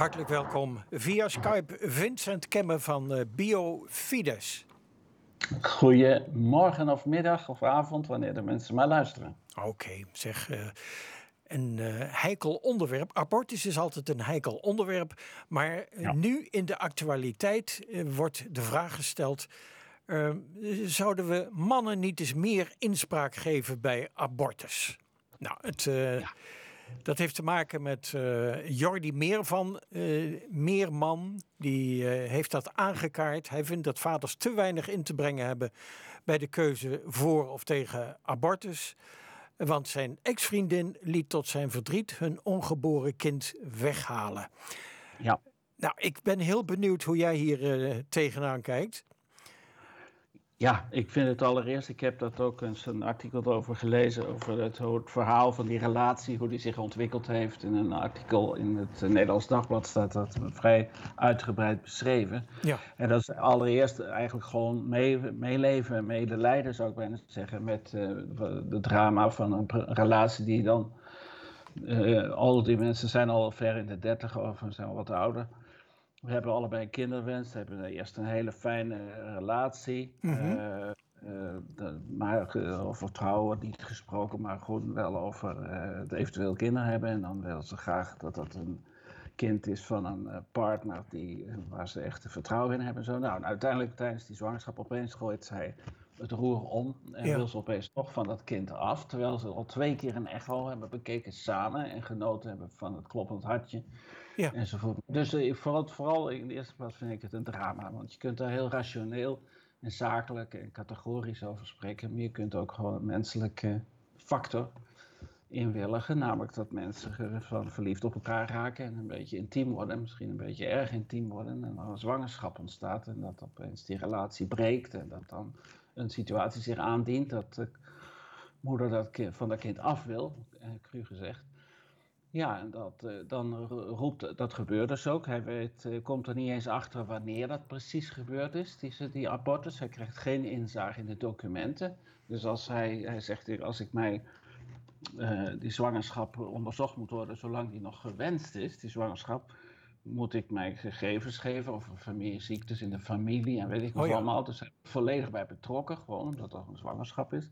Hartelijk welkom via Skype Vincent Kemme van uh, Biofides. Goedemorgen of middag of avond, wanneer de mensen maar luisteren. Oké, zeg. Uh, een uh, heikel onderwerp. Abortus is altijd een heikel onderwerp. Maar nu in de actualiteit wordt de vraag gesteld. zouden we mannen niet eens meer inspraak geven bij abortus? Nou, het, ja. Dat heeft te maken met uh, Jordi Meervan, uh, Meerman. Die uh, heeft dat aangekaart. Hij vindt dat vaders te weinig in te brengen hebben bij de keuze voor of tegen abortus. Want zijn ex-vriendin liet tot zijn verdriet hun ongeboren kind weghalen. Ja. Nou, ik ben heel benieuwd hoe jij hier tegenaan kijkt. Ja, ik vind het allereerst, ik heb dat ook eens een artikel over gelezen, over het, het, verhaal van die relatie, hoe die zich ontwikkeld heeft. In een artikel in het Nederlands Dagblad staat dat vrij uitgebreid beschreven. Ja. En dat is allereerst eigenlijk gewoon mee, meeleven, medelijden zou ik bijna zeggen, met uh, de drama van een relatie die dan, uh, al die mensen zijn al ver in de dertig of zijn al wat ouder. We hebben allebei een kinderwens. We hebben eerst een hele fijne eh, relatie. Mm maar over trouwen niet gesproken, maar gewoon wel over het eventueel kinderen hebben. En dan willen ze graag dat dat een kind is van een partner die, waar ze echt vertrouwen in hebben. Zo. Nou, uiteindelijk tijdens die zwangerschap opeens gooit zij het roer om en wil ze opeens toch van dat kind af. Terwijl ze al twee keer een echo hebben bekeken samen en genoten hebben van het kloppend hartje. Dus uh, vooral, vooral in de eerste plaats vind ik het een drama. Want je kunt daar heel rationeel en zakelijk en categorisch over spreken. Maar je kunt ook gewoon een menselijke factor inwilligen. Namelijk dat mensen van verliefd op elkaar raken en een beetje intiem worden. Misschien een beetje erg intiem worden. En er een zwangerschap ontstaat. En dat opeens die relatie breekt. En dat dan een situatie zich aandient dat de moeder dat kind, van dat kind af wil. Eh, cru gezegd. Ja, en dat, uh, dan roept, dat gebeurt dus ook. Hij weet, uh, komt er niet eens achter wanneer dat precies gebeurd is, die, die abortus. Hij krijgt geen inzage in de documenten. Dus als hij, hij zegt, als ik mij, uh, die zwangerschap onderzocht moet worden, zolang die nog gewenst is, die zwangerschap, moet ik mij gegevens geven over familieziektes in de familie en weet ik wat oh allemaal. Dus hij is volledig bij betrokken, gewoon omdat er een zwangerschap is.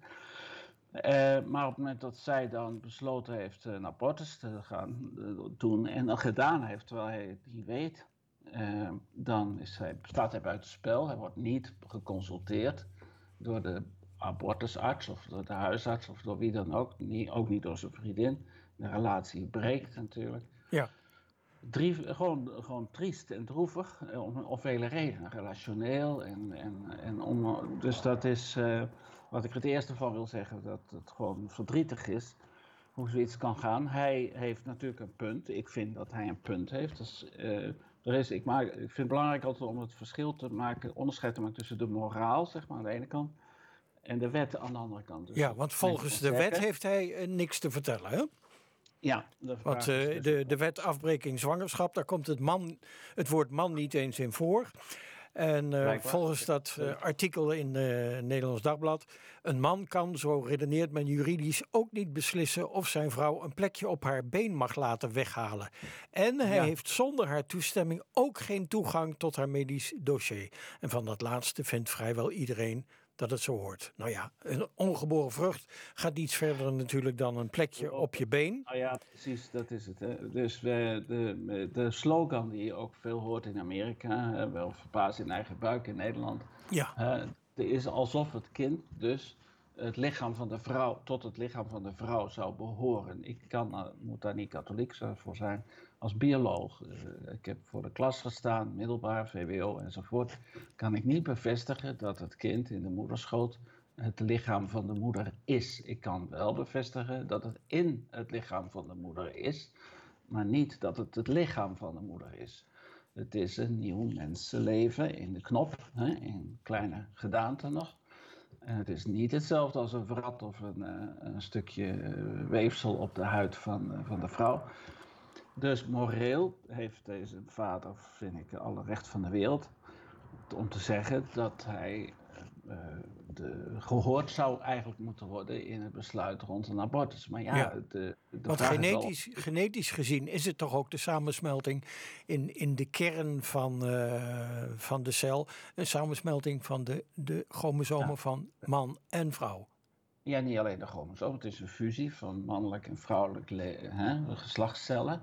Uh, maar op het moment dat zij dan besloten heeft een abortus te gaan uh, doen en dat gedaan heeft terwijl hij het niet weet, uh, dan is hij, staat hij buiten spel. Hij wordt niet geconsulteerd door de abortusarts of door de huisarts of door wie dan ook. Niet, ook niet door zijn vriendin. De relatie breekt natuurlijk. Ja. Drie, gewoon, gewoon triest en droevig, om, om vele redenen. Relationeel en, en, en om, dus dat is wat ik het eerste van wil zeggen, dat het gewoon verdrietig is hoe zoiets kan gaan. Hij heeft natuurlijk een punt. Ik vind dat hij een punt heeft. Dus, uh, er is, ik, maak, ik vind het belangrijk altijd om het verschil te maken, onderscheid te maken tussen de moraal, zeg maar, aan de ene kant, en de wet aan de andere kant. Dus ja, want volgens de wet heeft hij uh, niks te vertellen, hè? Ja, Want uh, dus de, de wet afbreking zwangerschap, daar komt het, man, het woord man niet eens in voor. En uh, volgens dat uh, artikel in het Nederlands Dagblad, een man kan, zo redeneert men juridisch, ook niet beslissen of zijn vrouw een plekje op haar been mag laten weghalen. En hij heeft zonder haar toestemming ook geen toegang tot haar medisch dossier. En van dat laatste vindt vrijwel iedereen dat het zo hoort. Nou ja, een ongeboren vrucht gaat iets verder natuurlijk dan een plekje op je been. Nou ja, precies, dat is het. Hè. Dus de, de, de slogan die je ook veel hoort in Amerika, wel verbaasd in eigen buik in Nederland. Ja. Is alsof het kind dus het lichaam van de vrouw tot het lichaam van de vrouw zou behoren. Ik kan, uh, moet daar niet katholiek voor zijn als bioloog. Uh, ik heb voor de klas gestaan, middelbaar, VWO enzovoort. Kan ik niet bevestigen dat het kind in de moederschoot het lichaam van de moeder is. Ik kan wel bevestigen dat het in het lichaam van de moeder is, maar niet dat het het lichaam van de moeder is. Het is een nieuw mensenleven in de knop, hè, in kleine gedaante nog. En het is niet hetzelfde als een vrat of een, uh, een stukje uh, weefsel op de huid van, van de vrouw. Dus moreel heeft deze vader, vind ik, alle recht van de wereld om te zeggen dat hij de, gehoord zou eigenlijk moeten worden in het besluit rond een abortus. Maar ja, de, de Want genetisch, genetisch gezien is het toch ook de samensmelting in, in de kern van, uh, van de cel. Een samensmelting van de, de chromosomen van man en vrouw. Ja, niet alleen de chromosomen. Het is een fusie van mannelijk en vrouwelijk hè, geslachtscellen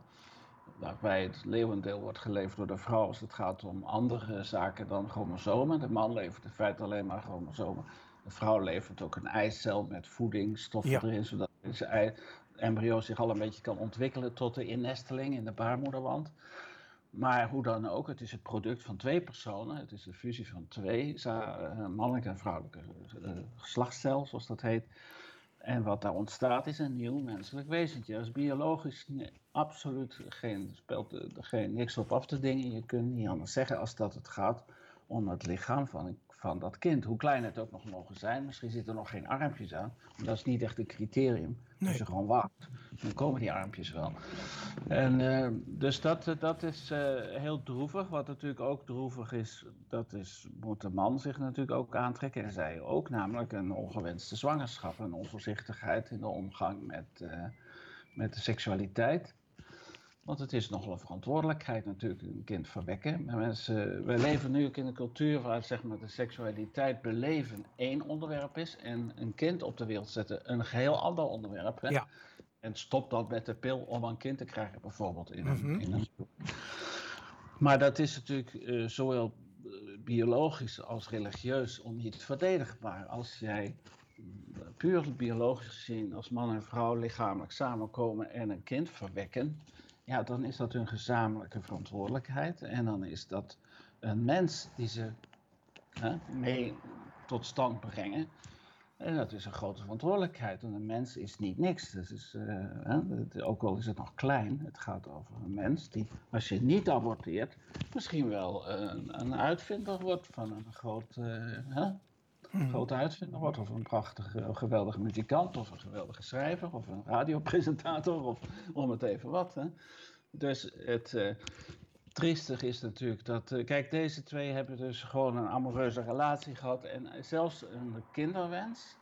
waarbij het leeuwendeel wordt geleverd door de vrouw als het gaat om andere zaken dan chromosomen. De man levert in feite alleen maar chromosomen. De vrouw levert ook een eicel met voedingsstoffen erin, zodat het embryo zich al een beetje kan ontwikkelen tot de innesteling in de baarmoederwand. Maar hoe dan ook, het is het product van twee personen. Het is de fusie van twee uh, mannelijke en vrouwelijke uh, geslachtscel, zoals dat heet. En wat daar ontstaat is een nieuw menselijk wezentje. Dat is biologisch absoluut geen, speelt geen, niks op af te dingen. Je kunt niet anders zeggen als dat het gaat om het lichaam van, van dat kind. Hoe klein het ook nog mogen zijn. Misschien zitten er nog geen armpjes aan. Maar dat is niet echt een criterium. Nee. Als je gewoon wacht, dan komen die armpjes wel. En, uh, dus dat, dat is uh, heel droevig. Wat natuurlijk ook droevig is, dat is, moet de man zich natuurlijk ook aantrekken. En zij ook, namelijk een ongewenste zwangerschap. Een onvoorzichtigheid in de omgang met, uh, met de seksualiteit. Want het is nogal een verantwoordelijkheid natuurlijk, een kind verwekken. Maar mensen, wij leven nu ook in een cultuur waar zeg maar, de seksualiteit beleven één onderwerp is. En een kind op de wereld zetten een geheel ander onderwerp. Hè? Ja. En stop dat met de pil om een kind te krijgen, bijvoorbeeld. In een, mm in een... Maar dat is natuurlijk uh, zowel eh, biologisch als religieus niet verdedigbaar. Als jij puur biologisch gezien als man en vrouw lichamelijk samenkomen en een kind verwekken ja, dan is dat hun gezamenlijke verantwoordelijkheid. En dan is dat een mens die ze hè, mee tot stand brengen. En dat is een grote verantwoordelijkheid. En een mens is niet niks. Dus is, uh, hè, ook al is het nog klein, het gaat over een mens die, als je niet aborteert, misschien wel een, een uitvinder wordt van een groot, uh, een grote uitvinder wordt. Of een prachtige, geweldige muzikant, of een geweldige schrijver, of een radiopresentator, of om het even wat. Hè. Dus het uh, triestig is natuurlijk dat. Uh, kijk, deze twee hebben dus gewoon een amoureuze relatie gehad. En zelfs een kinderwens,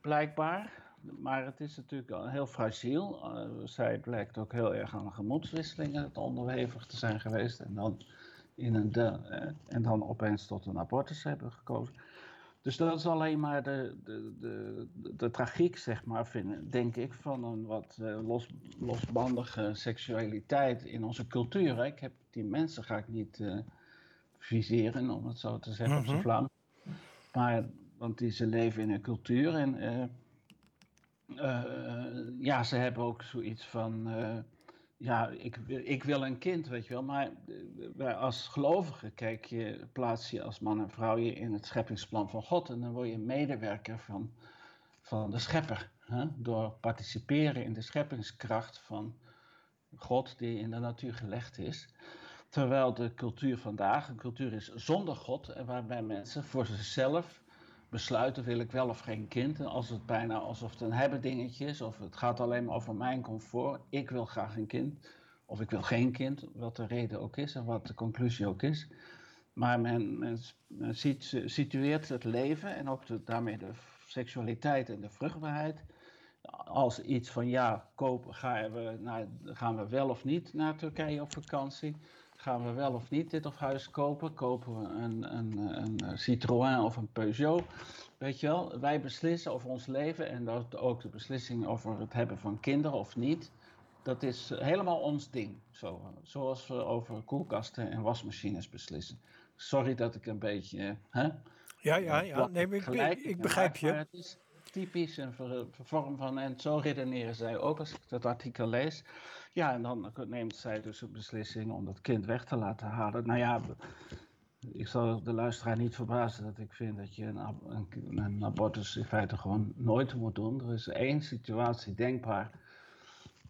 blijkbaar. Maar het is natuurlijk heel fragiel. Zij blijkt ook heel erg aan gemoedswisselingen onderhevig te zijn geweest. En dan, in een en dan opeens tot een abortus hebben gekozen. Dus dat is alleen maar de, de, de, de, tragiek, zeg maar, vinden, denk ik, van een wat uh, los, losbandige seksualiteit in onze cultuur. Ik heb die mensen ga ik niet uh, viseren, om het zo te zeggen, op zijn vlam. Mhm. Maar, want die, ze leven in een cultuur en uh, ja, ze hebben ook zoiets van ja, ik, ik wil een kind, weet je wel. Maar wij als gelovigen kijk je, plaats je als man en vrouw je in het scheppingsplan van God. En dan word je medewerker van, van de schepper. Hè? Door participeren in de scheppingskracht van God die in de natuur gelegd is. Terwijl de cultuur vandaag een cultuur is zonder God. En waarbij mensen voor zichzelf besluiten, wil ik wel of geen kind. En als het bijna alsof het een hebben dingetje is, of het gaat alleen maar over mijn comfort. Ik wil graag een kind, of ik wil geen kind, wat de reden ook is en wat de conclusie ook is. Maar men, men, situeert het leven en ook daarmee de seksualiteit en de vruchtbaarheid als iets van ja, kopen, gaan we, naar, gaan we wel of niet naar Turkije op vakantie? Gaan we wel of niet dit of huis kopen? Kopen we een, een, een Citroën of een Peugeot? Weet je wel, wij beslissen over ons leven en dat ook de beslissing over het hebben van kinderen of niet. Dat is helemaal ons ding. Zo, zoals we over koelkasten en wasmachines beslissen. Sorry dat ik een beetje. Hè, ja, ja, ja. Nee, ik, ik, begrijp je. Typisch een vorm van. En zo redeneren zij ook als ik dat artikel lees. Ja, en dan neemt zij dus een beslissing om dat kind weg te laten halen. Nou ja, ik zal de luisteraar niet verbazen dat ik vind dat je een, een, abortus in feite gewoon nooit moet doen. Er is één situatie denkbaar.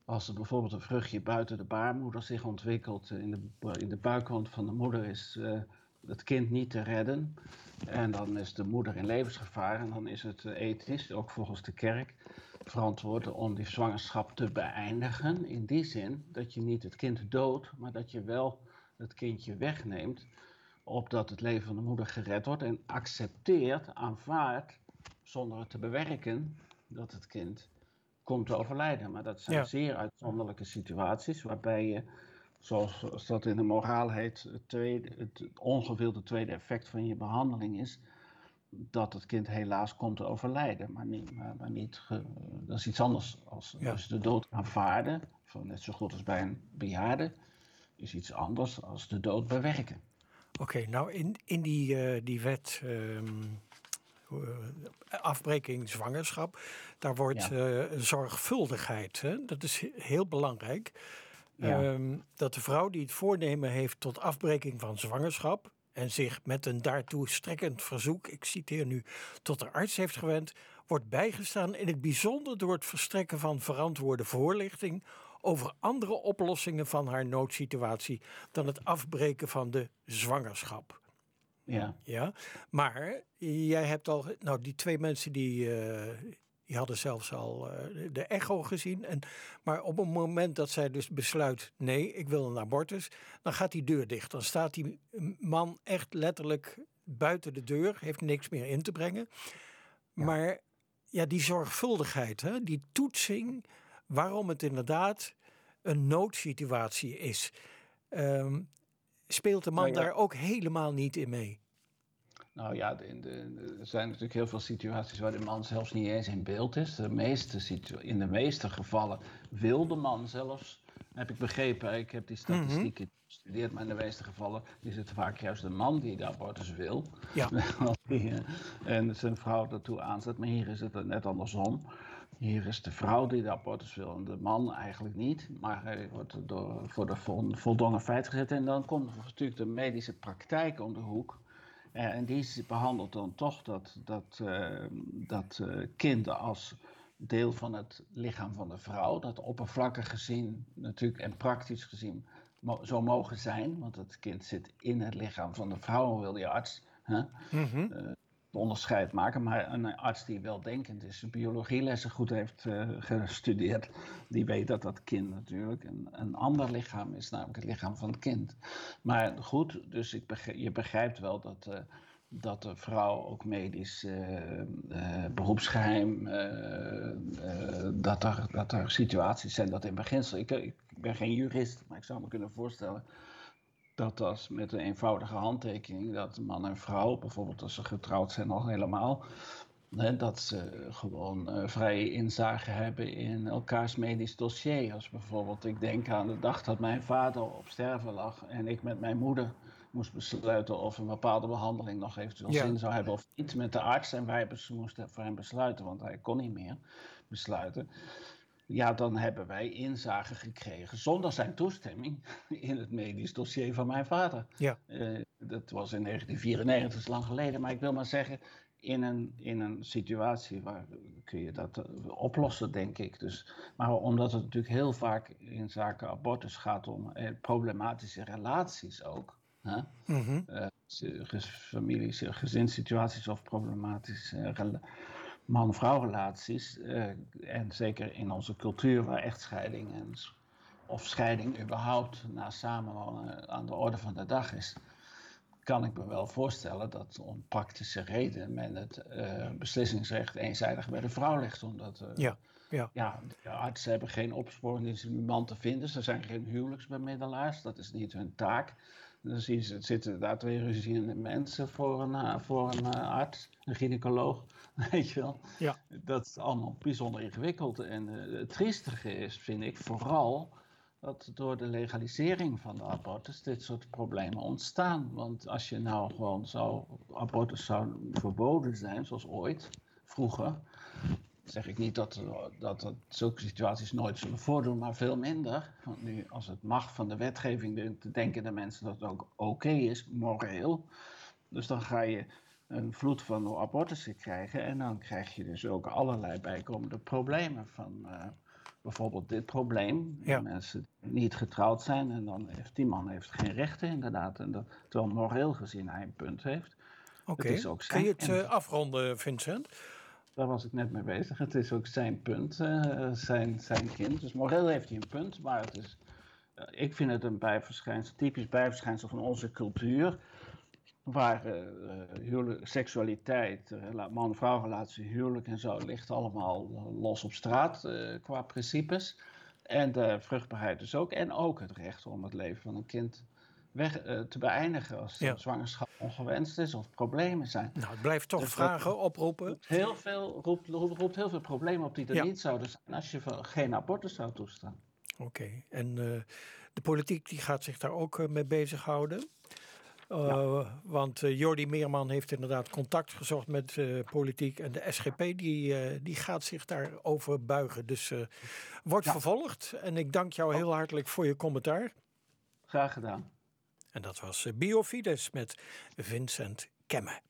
Als er bijvoorbeeld een vruchtje buiten de baarmoeder zich ontwikkelt, in de, in de buikwand van de moeder is uh, het kind niet te redden. En dan is de moeder in levensgevaar. En dan is het ethisch, ook volgens de kerk, verantwoord om die zwangerschap te beëindigen. In die zin dat je niet het kind doodt, maar dat je wel het kindje wegneemt opdat het leven van de moeder gered wordt en accepteert, aanvaardt, zonder het te bewerken, dat het kind komt te overlijden. Maar dat zijn zeer uitzonderlijke situaties waarbij je, zoals, dat in de moraal heet, het, tweede, het tweede effect van je behandeling is dat het kind helaas komt te overlijden. Maar niet, maar, niet dat is iets anders. Als, als de dood aanvaarden, net zo goed als bij een bejaarde, is iets anders als de dood bewerken. Oké, nou in, in die, uh, die wet um, afbreking zwangerschap, daar wordt uh, zorgvuldigheid, hè? dat is heel belangrijk. Um, dat de vrouw die het voornemen heeft tot afbreking van zwangerschap en zich met een daartoe strekkend verzoek, ik citeer nu, tot de arts heeft gewend, wordt bijgestaan in het bijzonder door het verstrekken van verantwoorde voorlichting over andere oplossingen van haar noodsituatie dan het afbreken van de zwangerschap. Ja. ja. Maar jij hebt al, nou, die twee mensen die, uh, die hadden zelfs al uh, de echo gezien. En, maar op het moment dat zij dus besluit: nee, ik wil een abortus, dan gaat die deur dicht. Dan staat die man echt letterlijk buiten de deur, heeft niks meer in te brengen. Maar ja, die zorgvuldigheid, hè, die toetsing waarom het inderdaad een noodsituatie is. Um, speelt de man nou daar ook helemaal niet in mee? Nou ja, in de, er zijn natuurlijk heel veel situaties waar de man zelfs niet eens in beeld is. De meeste in de meeste gevallen wil de man zelfs, heb ik begrepen. Ik heb die statistieken mm gestudeerd, maar in de meeste gevallen is het vaak juist de man die de abortus wil. Ja. en zijn vrouw daartoe aanzet. Maar hier is het net andersom. Hier is de vrouw die de abortus wil en de man eigenlijk niet. Maar hij wordt door, voor de voldongen feit gezet. En dan komt natuurlijk de medische praktijk om de hoek. Eh, en die behandelt dan toch dat, dat, uh, dat uh, kind als deel van het lichaam van de vrouw. Dat oppervlakkig gezien natuurlijk en praktisch gezien zo mogen zijn. Want het kind zit in het lichaam van de vrouw, wil die arts. Hè? Mm onderscheid maken. Maar een arts die weldenkend is, biologielessen goed heeft uh, gestudeerd, die weet dat dat kind natuurlijk een, een ander lichaam is, namelijk het lichaam van het kind. Maar goed, dus ik je begrijpt wel dat. Uh, dat de vrouw ook medisch uh, beroepsgeheim, dat, er, dat er situaties zijn dat in beginsel, ik, ik ben geen jurist, maar ik zou me kunnen voorstellen dat als met een eenvoudige handtekening, dat man en vrouw, bijvoorbeeld als ze getrouwd zijn al helemaal, hè, dat ze gewoon uh, vrije inzage hebben in elkaars medisch dossier. Als bijvoorbeeld ik denk aan de dag dat mijn vader op sterven lag en ik met mijn moeder moest besluiten of een bepaalde behandeling nog eventueel zin zou hebben of niet met de arts. En wij moesten voor hem besluiten, want hij kon niet meer besluiten ja, dan hebben wij inzage gekregen zonder zijn toestemming in het medisch dossier van mijn vader. Ja. Uh, dat was in 1994, dat is lang geleden. Maar ik wil maar zeggen, in een, in een situatie waar kun je dat uh, oplossen, denk ik. Dus, maar omdat het natuurlijk heel vaak in zaken abortus gaat om uh, problematische relaties ook. Hè? Mm -hmm. families, gezinssituaties of problematische relaties man-vrouw relaties, uh, en zeker in onze cultuur waar echtscheiding en, of scheiding überhaupt na samenwonen aan de orde van de dag is, kan ik me wel voorstellen dat om praktische reden men het uh, beslissingsrecht eenzijdig bij de vrouw legt. Omdat uh, ja, ja. Ja, de artsen hebben geen opsporingsinstrument te vinden. Ze zijn geen huwelijksbemiddelaars, dat is niet hun taak. Dan zitten daar twee ruziende mensen voor een, voor een arts, een gynaecoloog. Weet je wel? Ja. Dat is allemaal bijzonder ingewikkeld. En uh, het triestige is, vind ik, vooral dat door de legalisering van de abortus dit soort problemen ontstaan. Want als je nou gewoon zou, abortus zou verboden zijn, zoals ooit, vroeger, zeg ik niet dat, dat, dat zulke situaties nooit zullen voordoen, maar veel minder. Want nu, als het mag van de wetgeving, denken de mensen dat het ook oké is, moreel. Dus dan ga je een vloed van abortussen krijgen. En dan krijg je dus ook allerlei bijkomende problemen. Van uh, bijvoorbeeld dit probleem. Ja. Mensen die niet getrouwd zijn. En dan heeft die man heeft geen rechten inderdaad. En dat, terwijl moreel gezien hij een punt heeft. Oké, okay. kun je het uh, afronden Vincent? Daar was ik net mee bezig. Het is ook zijn punt, uh, zijn, zijn kind. Dus moreel heeft hij een punt. Maar het is, ik vind het een bijverschijnsel, typisch bijverschijnsel van onze cultuur waar huwelijk, seksualiteit, man-vrouw relatie, huwelijk en zo ligt allemaal los op straat qua principes. En de vruchtbaarheid dus ook. En ook het recht om het leven van een kind weg te beëindigen als zwangerschap ongewenst is of problemen zijn. Nou, het blijft toch dus vragen oproepen. Heel veel, roept, roept, heel veel problemen op die er niet zouden zijn als je geen abortus zou toestaan. Oké, en de politiek die gaat zich daar ook mee bezighouden. Uh, Want uh, Jordi Meerman heeft inderdaad contact gezocht met uh, politiek. En de SGP die, die gaat zich daarover buigen. Dus wordt ja. vervolgd. En ik dank jou heel hartelijk voor je commentaar. Graag gedaan. En dat was Biofides met Vincent Kemme.